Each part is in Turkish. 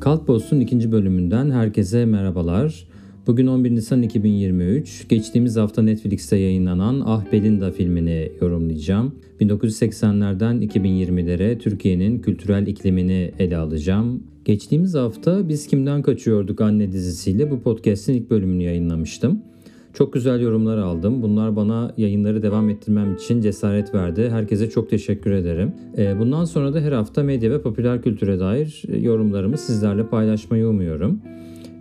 Kalkpost'un ikinci bölümünden herkese merhabalar. Bugün 11 Nisan 2023. Geçtiğimiz hafta Netflix'te yayınlanan Ah Belinda filmini yorumlayacağım. 1980'lerden 2020'lere Türkiye'nin kültürel iklimini ele alacağım. Geçtiğimiz hafta Biz Kimden Kaçıyorduk anne dizisiyle bu podcast'in ilk bölümünü yayınlamıştım. Çok güzel yorumlar aldım. Bunlar bana yayınları devam ettirmem için cesaret verdi. Herkese çok teşekkür ederim. Ee, bundan sonra da her hafta medya ve popüler kültüre dair yorumlarımı sizlerle paylaşmayı umuyorum.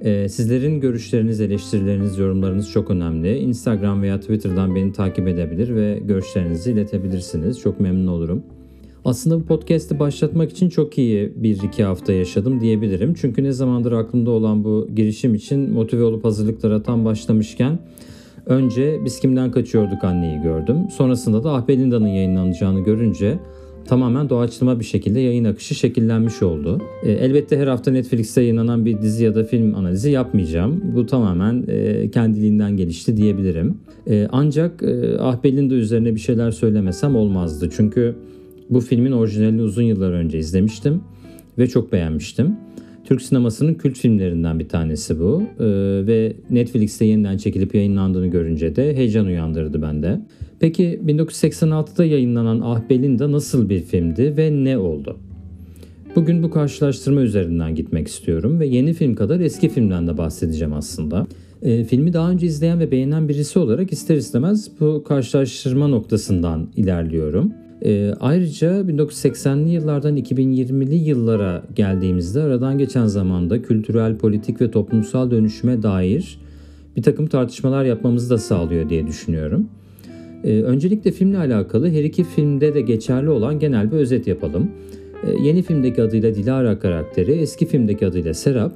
Ee, sizlerin görüşleriniz, eleştirileriniz, yorumlarınız çok önemli. Instagram veya Twitter'dan beni takip edebilir ve görüşlerinizi iletebilirsiniz. Çok memnun olurum. Aslında bu podcast'i başlatmak için çok iyi bir iki hafta yaşadım diyebilirim. Çünkü ne zamandır aklımda olan bu girişim için motive olup hazırlıklara tam başlamışken önce Biz Kimden Kaçıyorduk anneyi gördüm. Sonrasında da Ah Belinda'nın yayınlanacağını görünce tamamen doğaçlama bir şekilde yayın akışı şekillenmiş oldu. E, elbette her hafta Netflix'te yayınlanan bir dizi ya da film analizi yapmayacağım. Bu tamamen e, kendiliğinden gelişti diyebilirim. E, ancak e, Ah üzerine bir şeyler söylemesem olmazdı. Çünkü bu filmin orijinalini uzun yıllar önce izlemiştim ve çok beğenmiştim. Türk sinemasının kült filmlerinden bir tanesi bu ee, ve Netflix'te yeniden çekilip yayınlandığını görünce de heyecan uyandırdı bende. Peki 1986'da yayınlanan Ah Belinda nasıl bir filmdi ve ne oldu? Bugün bu karşılaştırma üzerinden gitmek istiyorum ve yeni film kadar eski filmden de bahsedeceğim aslında. E, filmi daha önce izleyen ve beğenen birisi olarak ister istemez bu karşılaştırma noktasından ilerliyorum. E, ayrıca 1980'li yıllardan 2020'li yıllara geldiğimizde aradan geçen zamanda kültürel, politik ve toplumsal dönüşüme dair bir takım tartışmalar yapmamızı da sağlıyor diye düşünüyorum. E, öncelikle filmle alakalı her iki filmde de geçerli olan genel bir özet yapalım. E, yeni filmdeki adıyla Dilara karakteri, eski filmdeki adıyla Serap,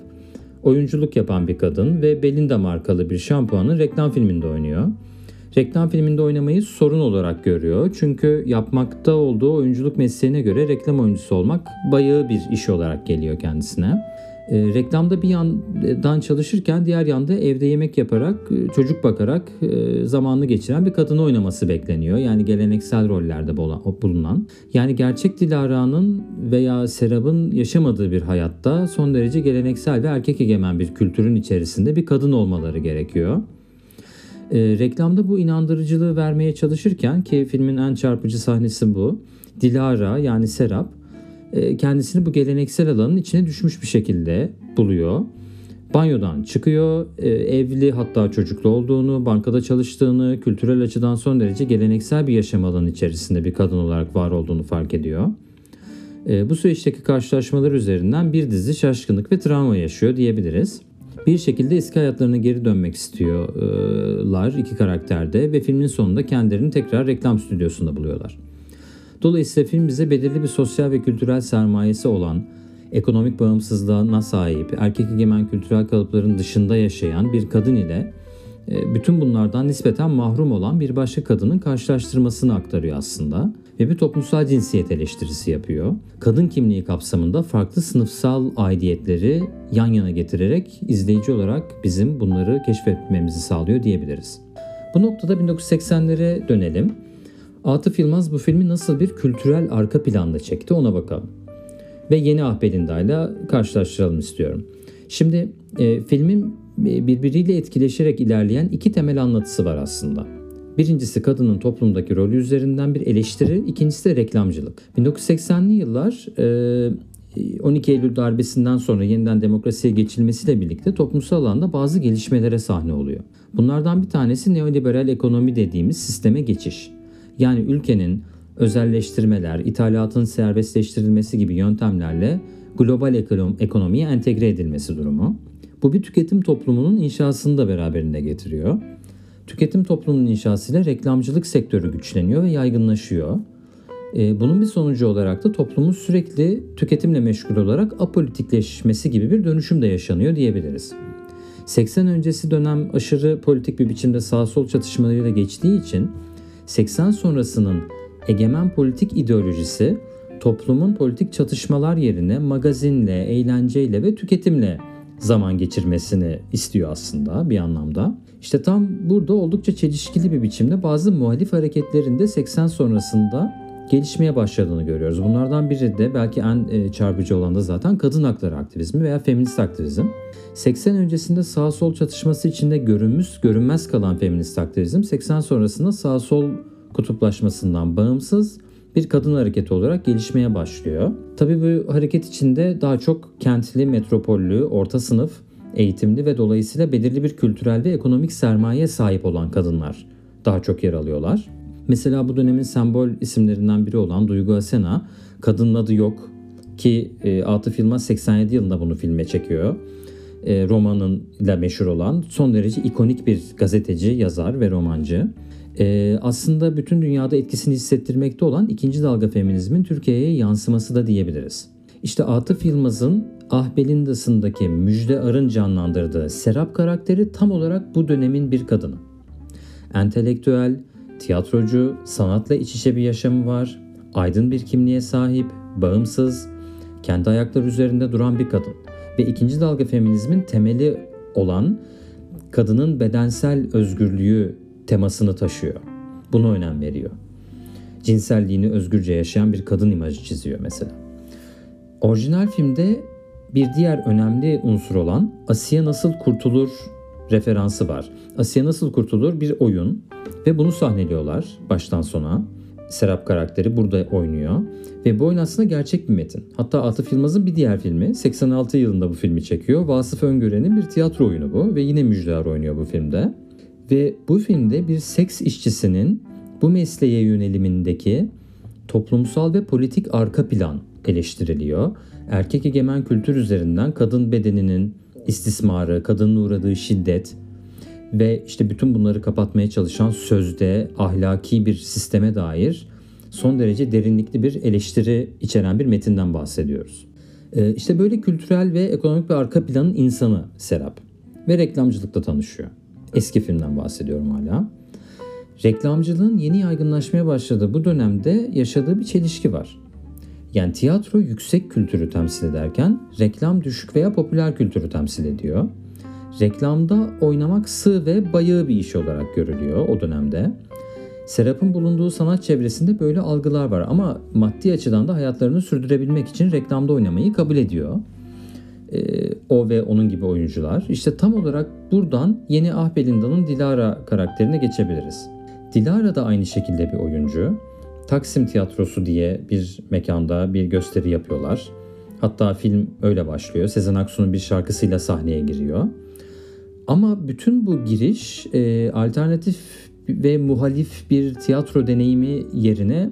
oyunculuk yapan bir kadın ve Belinda markalı bir şampuanın reklam filminde oynuyor reklam filminde oynamayı sorun olarak görüyor. Çünkü yapmakta olduğu oyunculuk mesleğine göre reklam oyuncusu olmak bayağı bir iş olarak geliyor kendisine. E, reklamda bir yandan çalışırken diğer yanda evde yemek yaparak, e, çocuk bakarak e, zamanını geçiren bir kadını oynaması bekleniyor. Yani geleneksel rollerde bulunan. Yani gerçek Dilara'nın veya Serap'ın yaşamadığı bir hayatta son derece geleneksel ve erkek egemen bir kültürün içerisinde bir kadın olmaları gerekiyor. E, reklamda bu inandırıcılığı vermeye çalışırken ki filmin en çarpıcı sahnesi bu. Dilara yani Serap e, kendisini bu geleneksel alanın içine düşmüş bir şekilde buluyor. Banyodan çıkıyor, e, evli hatta çocuklu olduğunu, bankada çalıştığını, kültürel açıdan son derece geleneksel bir yaşam alanı içerisinde bir kadın olarak var olduğunu fark ediyor. E, bu süreçteki karşılaşmalar üzerinden bir dizi şaşkınlık ve travma yaşıyor diyebiliriz bir şekilde eski hayatlarına geri dönmek istiyorlar iki karakterde ve filmin sonunda kendilerini tekrar reklam stüdyosunda buluyorlar. Dolayısıyla film bize belirli bir sosyal ve kültürel sermayesi olan, ekonomik bağımsızlığına sahip, erkek egemen kültürel kalıpların dışında yaşayan bir kadın ile bütün bunlardan nispeten mahrum olan bir başka kadının karşılaştırmasını aktarıyor aslında ve bir toplumsal cinsiyet eleştirisi yapıyor. Kadın kimliği kapsamında farklı sınıfsal aidiyetleri yan yana getirerek izleyici olarak bizim bunları keşfetmemizi sağlıyor diyebiliriz. Bu noktada 1980'lere dönelim. Atıf Yılmaz bu filmi nasıl bir kültürel arka planda çekti ona bakalım. Ve yeni Ah ile karşılaştıralım istiyorum. Şimdi e, filmin e, birbiriyle etkileşerek ilerleyen iki temel anlatısı var aslında. Birincisi kadının toplumdaki rolü üzerinden bir eleştiri, ikincisi de reklamcılık. 1980'li yıllar 12 e, Eylül darbesinden sonra yeniden demokrasiye geçilmesiyle birlikte toplumsal alanda bazı gelişmelere sahne oluyor. Bunlardan bir tanesi neoliberal ekonomi dediğimiz sisteme geçiş. Yani ülkenin özelleştirmeler, ithalatın serbestleştirilmesi gibi yöntemlerle global ekonomiye entegre edilmesi durumu. Bu bir tüketim toplumunun inşasını da beraberinde getiriyor. Tüketim toplumunun inşasıyla reklamcılık sektörü güçleniyor ve yaygınlaşıyor. Ee, bunun bir sonucu olarak da toplumun sürekli tüketimle meşgul olarak apolitikleşmesi gibi bir dönüşüm de yaşanıyor diyebiliriz. 80 öncesi dönem aşırı politik bir biçimde sağ sol çatışmalarıyla geçtiği için 80 sonrasının egemen politik ideolojisi toplumun politik çatışmalar yerine magazinle, eğlenceyle ve tüketimle zaman geçirmesini istiyor aslında bir anlamda. İşte tam burada oldukça çelişkili bir biçimde bazı muhalif hareketlerinde 80 sonrasında gelişmeye başladığını görüyoruz. Bunlardan biri de belki en e, çarpıcı olan da zaten kadın hakları aktivizmi veya feminist aktivizm. 80 öncesinde sağ sol çatışması içinde görünmüş görünmez kalan feminist aktivizm 80 sonrasında sağ sol kutuplaşmasından bağımsız bir kadın hareketi olarak gelişmeye başlıyor. Tabii bu hareket içinde daha çok kentli, metropollü, orta sınıf, eğitimli ve dolayısıyla belirli bir kültürel ve ekonomik sermaye sahip olan kadınlar daha çok yer alıyorlar. Mesela bu dönemin sembol isimlerinden biri olan Duygu Asena, Kadının Adı Yok ki e, Atıf Yılmaz 87 yılında bunu filme çekiyor. E, romanın ile meşhur olan son derece ikonik bir gazeteci, yazar ve romancı. E, aslında bütün dünyada etkisini hissettirmekte olan ikinci dalga feminizmin Türkiye'ye yansıması da diyebiliriz. İşte Atıf Yılmaz'ın Ah Belinda'sındaki Müjde Arın canlandırdığı Serap karakteri tam olarak bu dönemin bir kadını. Entelektüel, tiyatrocu, sanatla iç içe bir yaşamı var, aydın bir kimliğe sahip, bağımsız, kendi ayakları üzerinde duran bir kadın. Ve ikinci dalga feminizmin temeli olan kadının bedensel özgürlüğü temasını taşıyor. Buna önem veriyor. Cinselliğini özgürce yaşayan bir kadın imajı çiziyor mesela. Orijinal filmde bir diğer önemli unsur olan Asiye Nasıl Kurtulur referansı var. Asiye Nasıl Kurtulur bir oyun ve bunu sahneliyorlar baştan sona. Serap karakteri burada oynuyor. Ve bu oyun aslında gerçek bir metin. Hatta Atıf Yılmaz'ın bir diğer filmi 86 yılında bu filmi çekiyor. Vasıf Öngören'in bir tiyatro oyunu bu ve yine Müjdeler oynuyor bu filmde. Ve bu filmde bir seks işçisinin bu mesleğe yönelimindeki toplumsal ve politik arka plan eleştiriliyor. Erkek egemen kültür üzerinden kadın bedeninin istismarı, kadının uğradığı şiddet ve işte bütün bunları kapatmaya çalışan sözde ahlaki bir sisteme dair son derece derinlikli bir eleştiri içeren bir metinden bahsediyoruz. Ee, işte böyle kültürel ve ekonomik bir arka planın insanı Serap ve reklamcılıkta tanışıyor. Eski filmden bahsediyorum hala. Reklamcılığın yeni yaygınlaşmaya başladığı bu dönemde yaşadığı bir çelişki var. Yani tiyatro yüksek kültürü temsil ederken reklam düşük veya popüler kültürü temsil ediyor. Reklamda oynamak sığ ve bayağı bir iş olarak görülüyor o dönemde. Serap'ın bulunduğu sanat çevresinde böyle algılar var ama maddi açıdan da hayatlarını sürdürebilmek için reklamda oynamayı kabul ediyor. Ee, o ve onun gibi oyuncular. İşte tam olarak buradan yeni Ah Belinda'nın Dilara karakterine geçebiliriz. Dilara da aynı şekilde bir oyuncu. Taksim Tiyatrosu diye bir mekanda bir gösteri yapıyorlar. Hatta film öyle başlıyor. Sezen Aksu'nun bir şarkısıyla sahneye giriyor. Ama bütün bu giriş e, alternatif ve muhalif bir tiyatro deneyimi yerine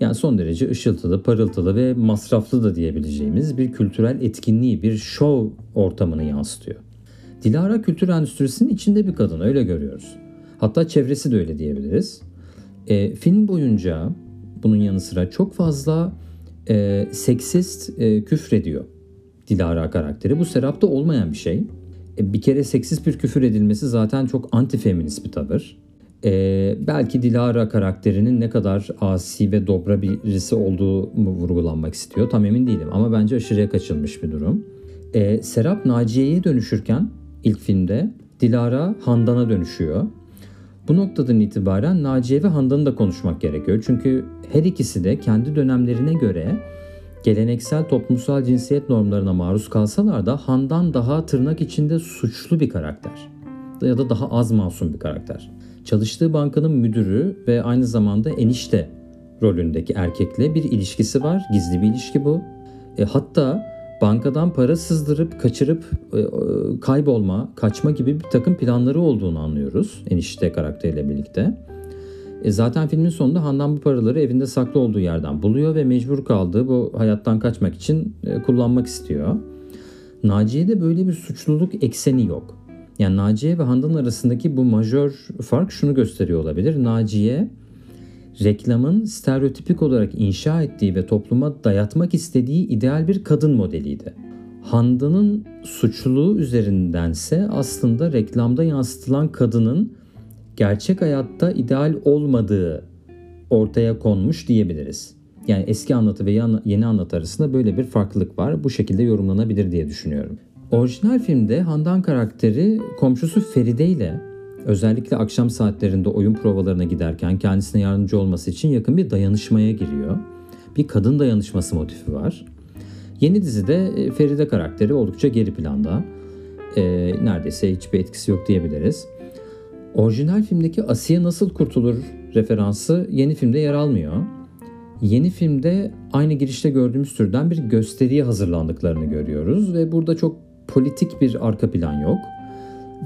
yani son derece ışıltılı, parıltılı ve masraflı da diyebileceğimiz bir kültürel etkinliği, bir show ortamını yansıtıyor. Dilara kültür endüstrisinin içinde bir kadın öyle görüyoruz. Hatta çevresi de öyle diyebiliriz. E, film boyunca bunun yanı sıra çok fazla e, seksist e, küfrediyor Dilara karakteri. Bu Serap'ta olmayan bir şey. E, bir kere seksist bir küfür edilmesi zaten çok anti-feminist bir tavır. E, belki Dilara karakterinin ne kadar asi ve dobra birisi olduğu vurgulanmak istiyor tam emin değilim ama bence aşırıya kaçılmış bir durum. E, Serap Naciye'ye dönüşürken ilk filmde Dilara Handan'a dönüşüyor. Bu noktadan itibaren Naciye ve Handan'ı da konuşmak gerekiyor. Çünkü her ikisi de kendi dönemlerine göre geleneksel toplumsal cinsiyet normlarına maruz kalsalar da Handan daha tırnak içinde suçlu bir karakter ya da daha az masum bir karakter. Çalıştığı bankanın müdürü ve aynı zamanda enişte rolündeki erkekle bir ilişkisi var. Gizli bir ilişki bu. E, hatta bankadan para sızdırıp kaçırıp e, e, kaybolma, kaçma gibi bir takım planları olduğunu anlıyoruz enişte karakteriyle birlikte. E zaten filmin sonunda Handan bu paraları evinde saklı olduğu yerden buluyor ve mecbur kaldığı bu hayattan kaçmak için e, kullanmak istiyor. Naciye'de böyle bir suçluluk ekseni yok. Yani Naciye ve Handan arasındaki bu majör fark şunu gösteriyor olabilir. Naciye reklamın stereotipik olarak inşa ettiği ve topluma dayatmak istediği ideal bir kadın modeliydi. Handan'ın suçluluğu üzerindense aslında reklamda yansıtılan kadının gerçek hayatta ideal olmadığı ortaya konmuş diyebiliriz. Yani eski anlatı ve yeni anlatı arasında böyle bir farklılık var. Bu şekilde yorumlanabilir diye düşünüyorum. Orijinal filmde Handan karakteri komşusu Feride ile özellikle akşam saatlerinde oyun provalarına giderken kendisine yardımcı olması için yakın bir dayanışmaya giriyor. Bir kadın dayanışması motifi var. Yeni dizide e, Feride karakteri oldukça geri planda. E, neredeyse hiçbir etkisi yok diyebiliriz. Orijinal filmdeki Asiye nasıl kurtulur referansı yeni filmde yer almıyor. Yeni filmde aynı girişte gördüğümüz türden bir gösteriye hazırlandıklarını görüyoruz ve burada çok politik bir arka plan yok.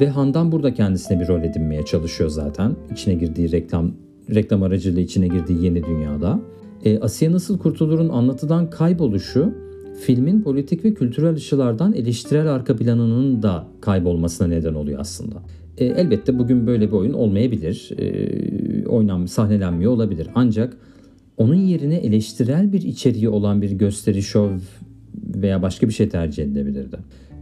Ve Handan burada kendisine bir rol edinmeye çalışıyor zaten. İçine girdiği reklam reklam aracılığıyla içine girdiği yeni dünyada. E, Asiye Nasıl Kurtulur'un anlatıdan kayboluşu filmin politik ve kültürel açılardan eleştirel arka planının da kaybolmasına neden oluyor aslında. E, elbette bugün böyle bir oyun olmayabilir. E, oynanmış, sahnelenmiyor olabilir. Ancak onun yerine eleştirel bir içeriği olan bir gösteri, şov veya başka bir şey tercih edilebilirdi.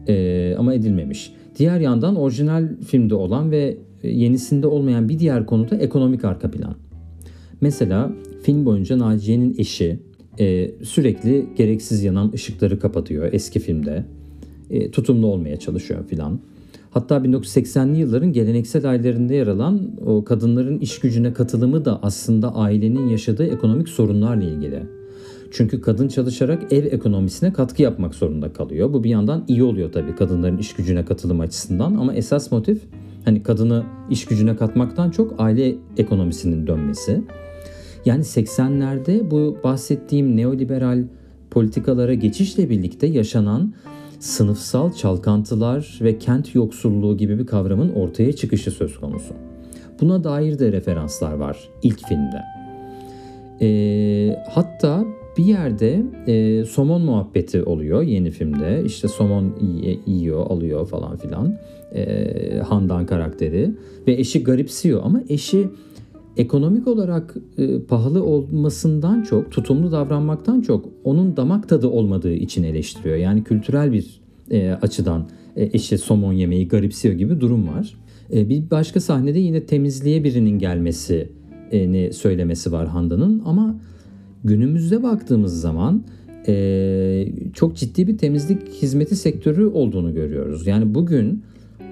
E, ama edilmemiş. Diğer yandan orijinal filmde olan ve yenisinde olmayan bir diğer konu da ekonomik arka plan. Mesela film boyunca Naciye'nin eşi e, sürekli gereksiz yanan ışıkları kapatıyor eski filmde. E, tutumlu olmaya çalışıyor filan. Hatta 1980'li yılların geleneksel ailelerinde yer alan o kadınların iş gücüne katılımı da aslında ailenin yaşadığı ekonomik sorunlarla ilgili. Çünkü kadın çalışarak ev ekonomisine katkı yapmak zorunda kalıyor. Bu bir yandan iyi oluyor tabii kadınların iş gücüne katılım açısından ama esas motif hani kadını iş gücüne katmaktan çok aile ekonomisinin dönmesi. Yani 80'lerde bu bahsettiğim neoliberal politikalara geçişle birlikte yaşanan sınıfsal çalkantılar ve kent yoksulluğu gibi bir kavramın ortaya çıkışı söz konusu. Buna dair de referanslar var ilk filmde. E, hatta bir yerde e, somon muhabbeti oluyor yeni filmde. İşte somon yiyor, alıyor falan filan. E, Handan karakteri. Ve eşi garipsiyor ama eşi ekonomik olarak e, pahalı olmasından çok, tutumlu davranmaktan çok onun damak tadı olmadığı için eleştiriyor. Yani kültürel bir e, açıdan e, eşi somon yemeği garipsiyor gibi durum var. E, bir başka sahnede yine temizliğe birinin gelmesini söylemesi var Handan'ın ama günümüzde baktığımız zaman e, çok ciddi bir temizlik hizmeti sektörü olduğunu görüyoruz. Yani bugün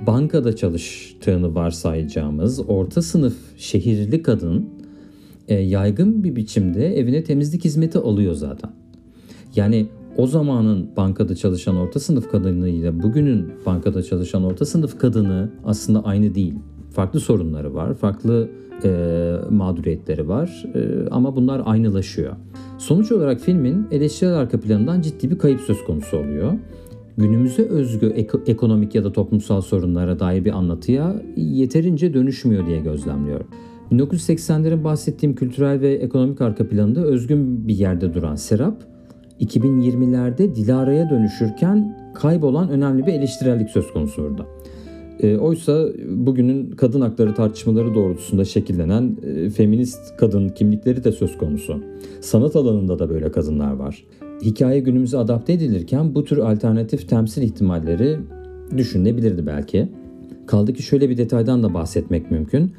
bankada çalıştığını varsayacağımız orta sınıf şehirli kadın e, yaygın bir biçimde evine temizlik hizmeti alıyor zaten. Yani o zamanın bankada çalışan orta sınıf kadınıyla bugünün bankada çalışan orta sınıf kadını aslında aynı değil. Farklı sorunları var, farklı e, mağduriyetleri var e, ama bunlar aynılaşıyor. Sonuç olarak filmin eleştirel arka planından ciddi bir kayıp söz konusu oluyor günümüze özgü ek- ekonomik ya da toplumsal sorunlara dair bir anlatıya yeterince dönüşmüyor diye gözlemliyorum. 1980'lerin bahsettiğim kültürel ve ekonomik arka planında özgün bir yerde duran Serap, 2020'lerde Dilara'ya dönüşürken kaybolan önemli bir eleştirellik söz konusu orada. E, oysa bugünün kadın hakları tartışmaları doğrultusunda şekillenen e, feminist kadın kimlikleri de söz konusu. Sanat alanında da böyle kadınlar var hikaye günümüze adapte edilirken bu tür alternatif temsil ihtimalleri düşünülebilirdi belki. Kaldı ki şöyle bir detaydan da bahsetmek mümkün.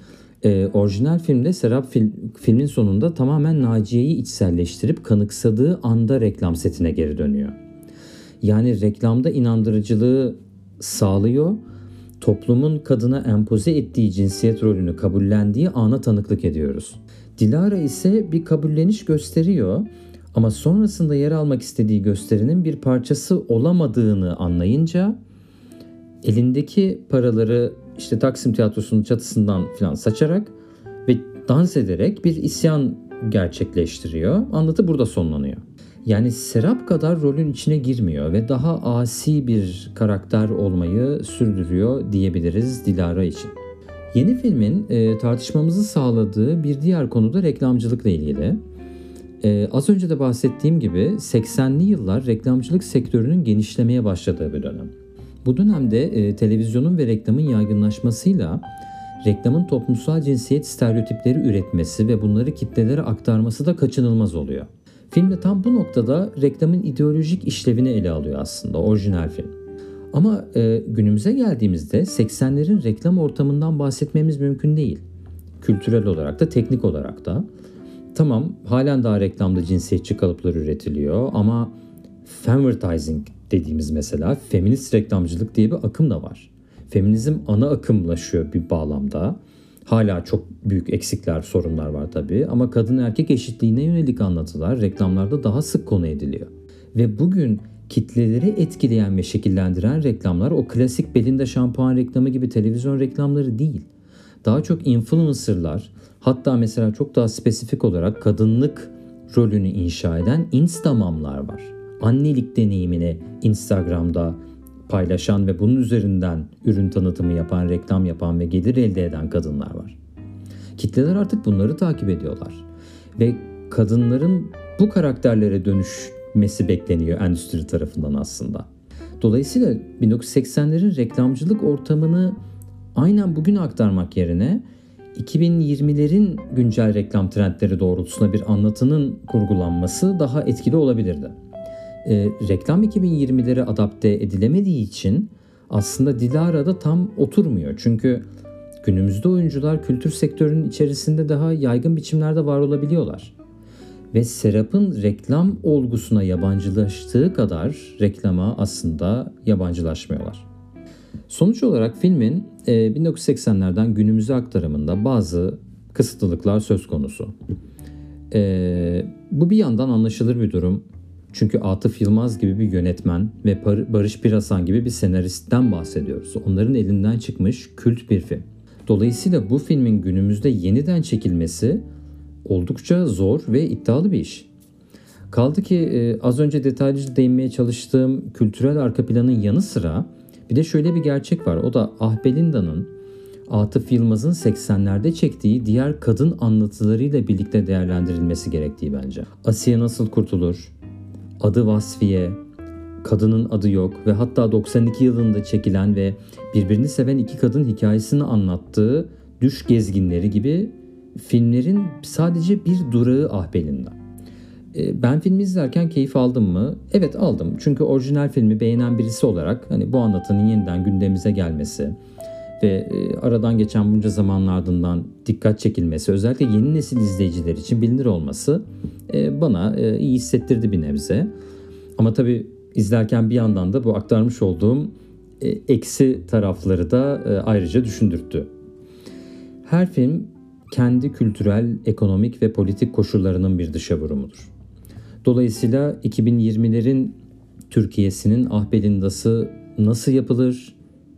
Ee, orijinal filmde Serap fil, filmin sonunda tamamen Naciye'yi içselleştirip kanıksadığı anda reklam setine geri dönüyor. Yani reklamda inandırıcılığı sağlıyor, toplumun kadına empoze ettiği cinsiyet rolünü kabullendiği ana tanıklık ediyoruz. Dilara ise bir kabulleniş gösteriyor ama sonrasında yer almak istediği gösterinin bir parçası olamadığını anlayınca elindeki paraları işte Taksim Tiyatrosu'nun çatısından falan saçarak ve dans ederek bir isyan gerçekleştiriyor. Anlatı burada sonlanıyor. Yani Serap kadar rolün içine girmiyor ve daha asi bir karakter olmayı sürdürüyor diyebiliriz Dilara için. Yeni filmin e, tartışmamızı sağladığı bir diğer konu da reklamcılıkla ilgili. Ee, az önce de bahsettiğim gibi 80'li yıllar reklamcılık sektörünün genişlemeye başladığı bir dönem. Bu dönemde e, televizyonun ve reklamın yaygınlaşmasıyla reklamın toplumsal cinsiyet stereotipleri üretmesi ve bunları kitlelere aktarması da kaçınılmaz oluyor. Filmde tam bu noktada reklamın ideolojik işlevini ele alıyor aslında orijinal film. Ama e, günümüze geldiğimizde 80'lerin reklam ortamından bahsetmemiz mümkün değil. Kültürel olarak da teknik olarak da. Tamam halen daha reklamda cinsiyetçi kalıplar üretiliyor ama femvertising dediğimiz mesela feminist reklamcılık diye bir akım da var. Feminizm ana akımlaşıyor bir bağlamda. Hala çok büyük eksikler, sorunlar var tabii ama kadın erkek eşitliğine yönelik anlatılar reklamlarda daha sık konu ediliyor. Ve bugün kitleleri etkileyen ve şekillendiren reklamlar o klasik belinde şampuan reklamı gibi televizyon reklamları değil. Daha çok influencerlar hatta mesela çok daha spesifik olarak kadınlık rolünü inşa eden instamamlar var. Annelik deneyimini Instagram'da paylaşan ve bunun üzerinden ürün tanıtımı yapan, reklam yapan ve gelir elde eden kadınlar var. Kitleler artık bunları takip ediyorlar. Ve kadınların bu karakterlere dönüşmesi bekleniyor endüstri tarafından aslında. Dolayısıyla 1980'lerin reklamcılık ortamını aynen bugün aktarmak yerine 2020'lerin güncel reklam trendleri doğrultusunda bir anlatının kurgulanması daha etkili olabilirdi. E, reklam 2020'lere adapte edilemediği için aslında Dilara da tam oturmuyor. Çünkü günümüzde oyuncular kültür sektörünün içerisinde daha yaygın biçimlerde var olabiliyorlar. Ve Serap'ın reklam olgusuna yabancılaştığı kadar reklama aslında yabancılaşmıyorlar. Sonuç olarak filmin 1980'lerden e, günümüze aktarımında bazı kısıtlılıklar söz konusu. E, bu bir yandan anlaşılır bir durum. Çünkü Atıf Yılmaz gibi bir yönetmen ve Barış Pirasan gibi bir senaristten bahsediyoruz. Onların elinden çıkmış kült bir film. Dolayısıyla bu filmin günümüzde yeniden çekilmesi oldukça zor ve iddialı bir iş. Kaldı ki e, az önce detaylıca değinmeye çalıştığım kültürel arka planın yanı sıra bir de şöyle bir gerçek var. O da Ah Belinda'nın Atıf Yılmaz'ın 80'lerde çektiği diğer kadın anlatılarıyla birlikte değerlendirilmesi gerektiği bence. Asiye nasıl kurtulur? Adı Vasfiye, Kadının adı yok ve hatta 92 yılında çekilen ve birbirini seven iki kadın hikayesini anlattığı Düş Gezginleri gibi filmlerin sadece bir durağı Ah Belinda. Ee, ben filmi izlerken keyif aldım mı? Evet aldım. Çünkü orijinal filmi beğenen birisi olarak hani bu anlatının yeniden gündemimize gelmesi ve e, aradan geçen bunca zamanın ardından dikkat çekilmesi, özellikle yeni nesil izleyiciler için bilinir olması e, bana e, iyi hissettirdi bir nebze. Ama tabii izlerken bir yandan da bu aktarmış olduğum eksi tarafları da ayrıca düşündürttü. Her film kendi kültürel, ekonomik ve politik koşullarının bir dışa vurumudur. Dolayısıyla 2020'lerin Türkiye'sinin ahbelindası nasıl yapılır?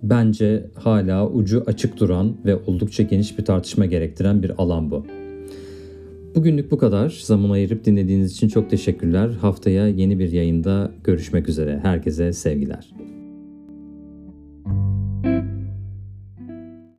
Bence hala ucu açık duran ve oldukça geniş bir tartışma gerektiren bir alan bu. Bugünlük bu kadar. Zaman ayırıp dinlediğiniz için çok teşekkürler. Haftaya yeni bir yayında görüşmek üzere. Herkese sevgiler.